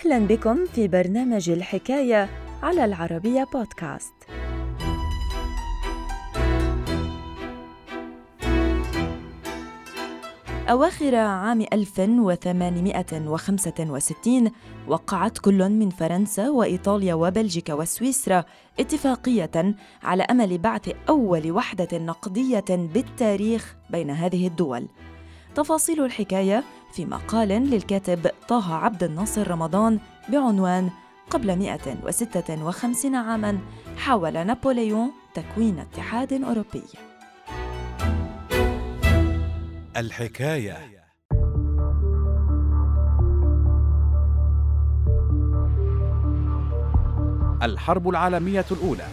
أهلا بكم في برنامج الحكاية على العربية بودكاست. أواخر عام 1865 وقعت كل من فرنسا وإيطاليا وبلجيكا وسويسرا اتفاقية على أمل بعث أول وحدة نقدية بالتاريخ بين هذه الدول. تفاصيل الحكاية في مقال للكاتب طه عبد الناصر رمضان بعنوان قبل 156 عاماً حاول نابليون تكوين اتحاد أوروبي. الحكاية. الحرب العالمية الأولى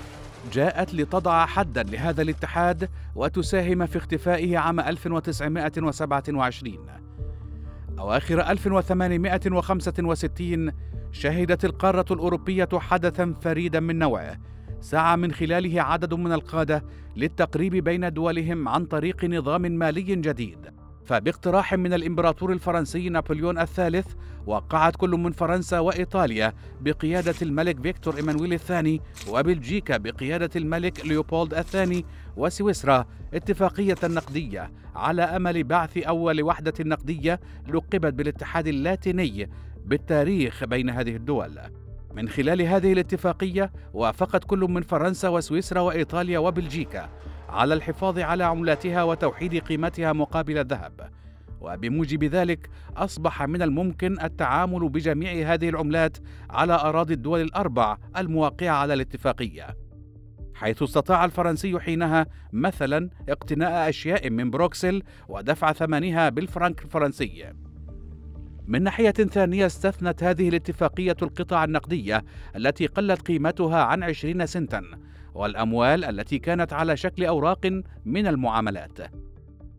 جاءت لتضع حدا لهذا الاتحاد وتساهم في اختفائه عام 1927 أواخر 1865 شهدت القارة الأوروبية حدثا فريدا من نوعه. سعى من خلاله عدد من القادة للتقريب بين دولهم عن طريق نظام مالي جديد. فباقتراح من الإمبراطور الفرنسي نابليون الثالث وقعت كل من فرنسا وإيطاليا بقيادة الملك فيكتور إيمانويل الثاني وبلجيكا بقيادة الملك ليوبولد الثاني وسويسرا اتفاقية نقدية. على أمل بعث أول وحدة نقدية لقبت بالاتحاد اللاتيني بالتاريخ بين هذه الدول. من خلال هذه الاتفاقية وافقت كل من فرنسا وسويسرا وإيطاليا وبلجيكا. على الحفاظ على عملاتها وتوحيد قيمتها مقابل الذهب. وبموجب ذلك أصبح من الممكن التعامل بجميع هذه العملات على أراضي الدول الأربع الموقعه على الاتفاقية. حيث استطاع الفرنسي حينها مثلا اقتناء أشياء من بروكسل ودفع ثمنها بالفرنك الفرنسي. من ناحية ثانية استثنت هذه الاتفاقية القطع النقدية التي قلت قيمتها عن عشرين سنتا. والأموال التي كانت على شكل أوراق من المعاملات.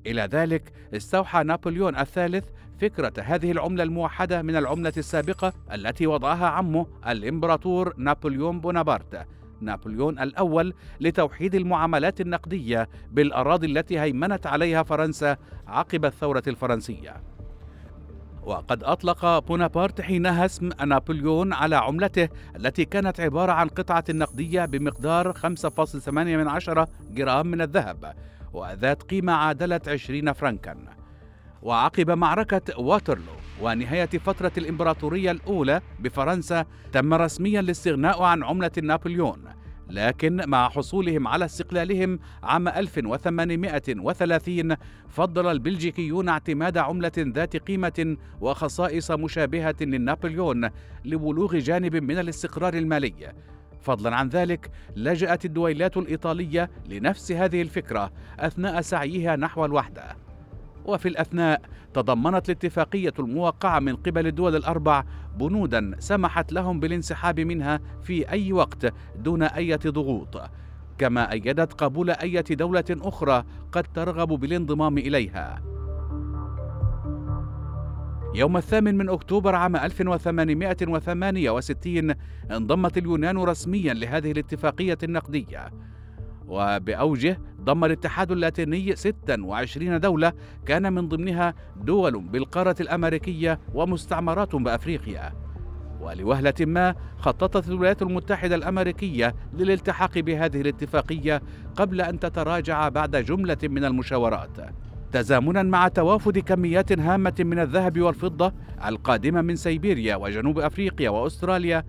إلى ذلك استوحى نابليون الثالث فكرة هذه العملة الموحدة من العملة السابقة التي وضعها عمه الإمبراطور نابليون بونابرت نابليون الأول لتوحيد المعاملات النقدية بالأراضي التي هيمنت عليها فرنسا عقب الثورة الفرنسية. وقد أطلق بونابرت حينها اسم نابليون على عملته التي كانت عبارة عن قطعة نقدية بمقدار 5.8 جرام من الذهب وذات قيمة عادلت 20 فرنكا. وعقب معركة واترلو ونهاية فترة الإمبراطورية الأولى بفرنسا تم رسميا الاستغناء عن عملة نابليون. لكن مع حصولهم على استقلالهم عام 1830 فضل البلجيكيون اعتماد عملة ذات قيمة وخصائص مشابهة للنابليون لبلوغ جانب من الاستقرار المالي. فضلا عن ذلك لجأت الدويلات الإيطالية لنفس هذه الفكرة أثناء سعيها نحو الوحدة. وفي الأثناء تضمنت الاتفاقية الموقعة من قبل الدول الأربع بنودا سمحت لهم بالانسحاب منها في أي وقت دون أي ضغوط. كما أيدت قبول أي دولة أخرى قد ترغب بالانضمام إليها. يوم الثامن من أكتوبر عام 1868 انضمت اليونان رسميا لهذه الاتفاقية النقدية. وبأوجه ضم الاتحاد اللاتيني 26 دولة كان من ضمنها دول بالقارة الأمريكية ومستعمرات بأفريقيا. ولوهلة ما خططت الولايات المتحدة الأمريكية للالتحاق بهذه الاتفاقية قبل أن تتراجع بعد جملة من المشاورات. تزامنا مع توافد كميات هامة من الذهب والفضة القادمة من سيبيريا وجنوب أفريقيا وأستراليا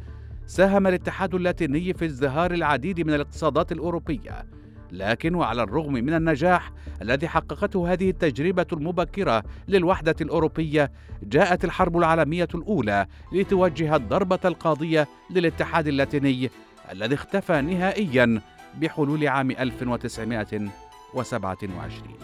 ساهم الاتحاد اللاتيني في ازدهار العديد من الاقتصادات الأوروبية لكن وعلى الرغم من النجاح الذي حققته هذه التجربة المبكرة للوحدة الأوروبية جاءت الحرب العالمية الأولى لتوجه الضربة القاضية للاتحاد اللاتيني الذي اختفى نهائيا بحلول عام 1927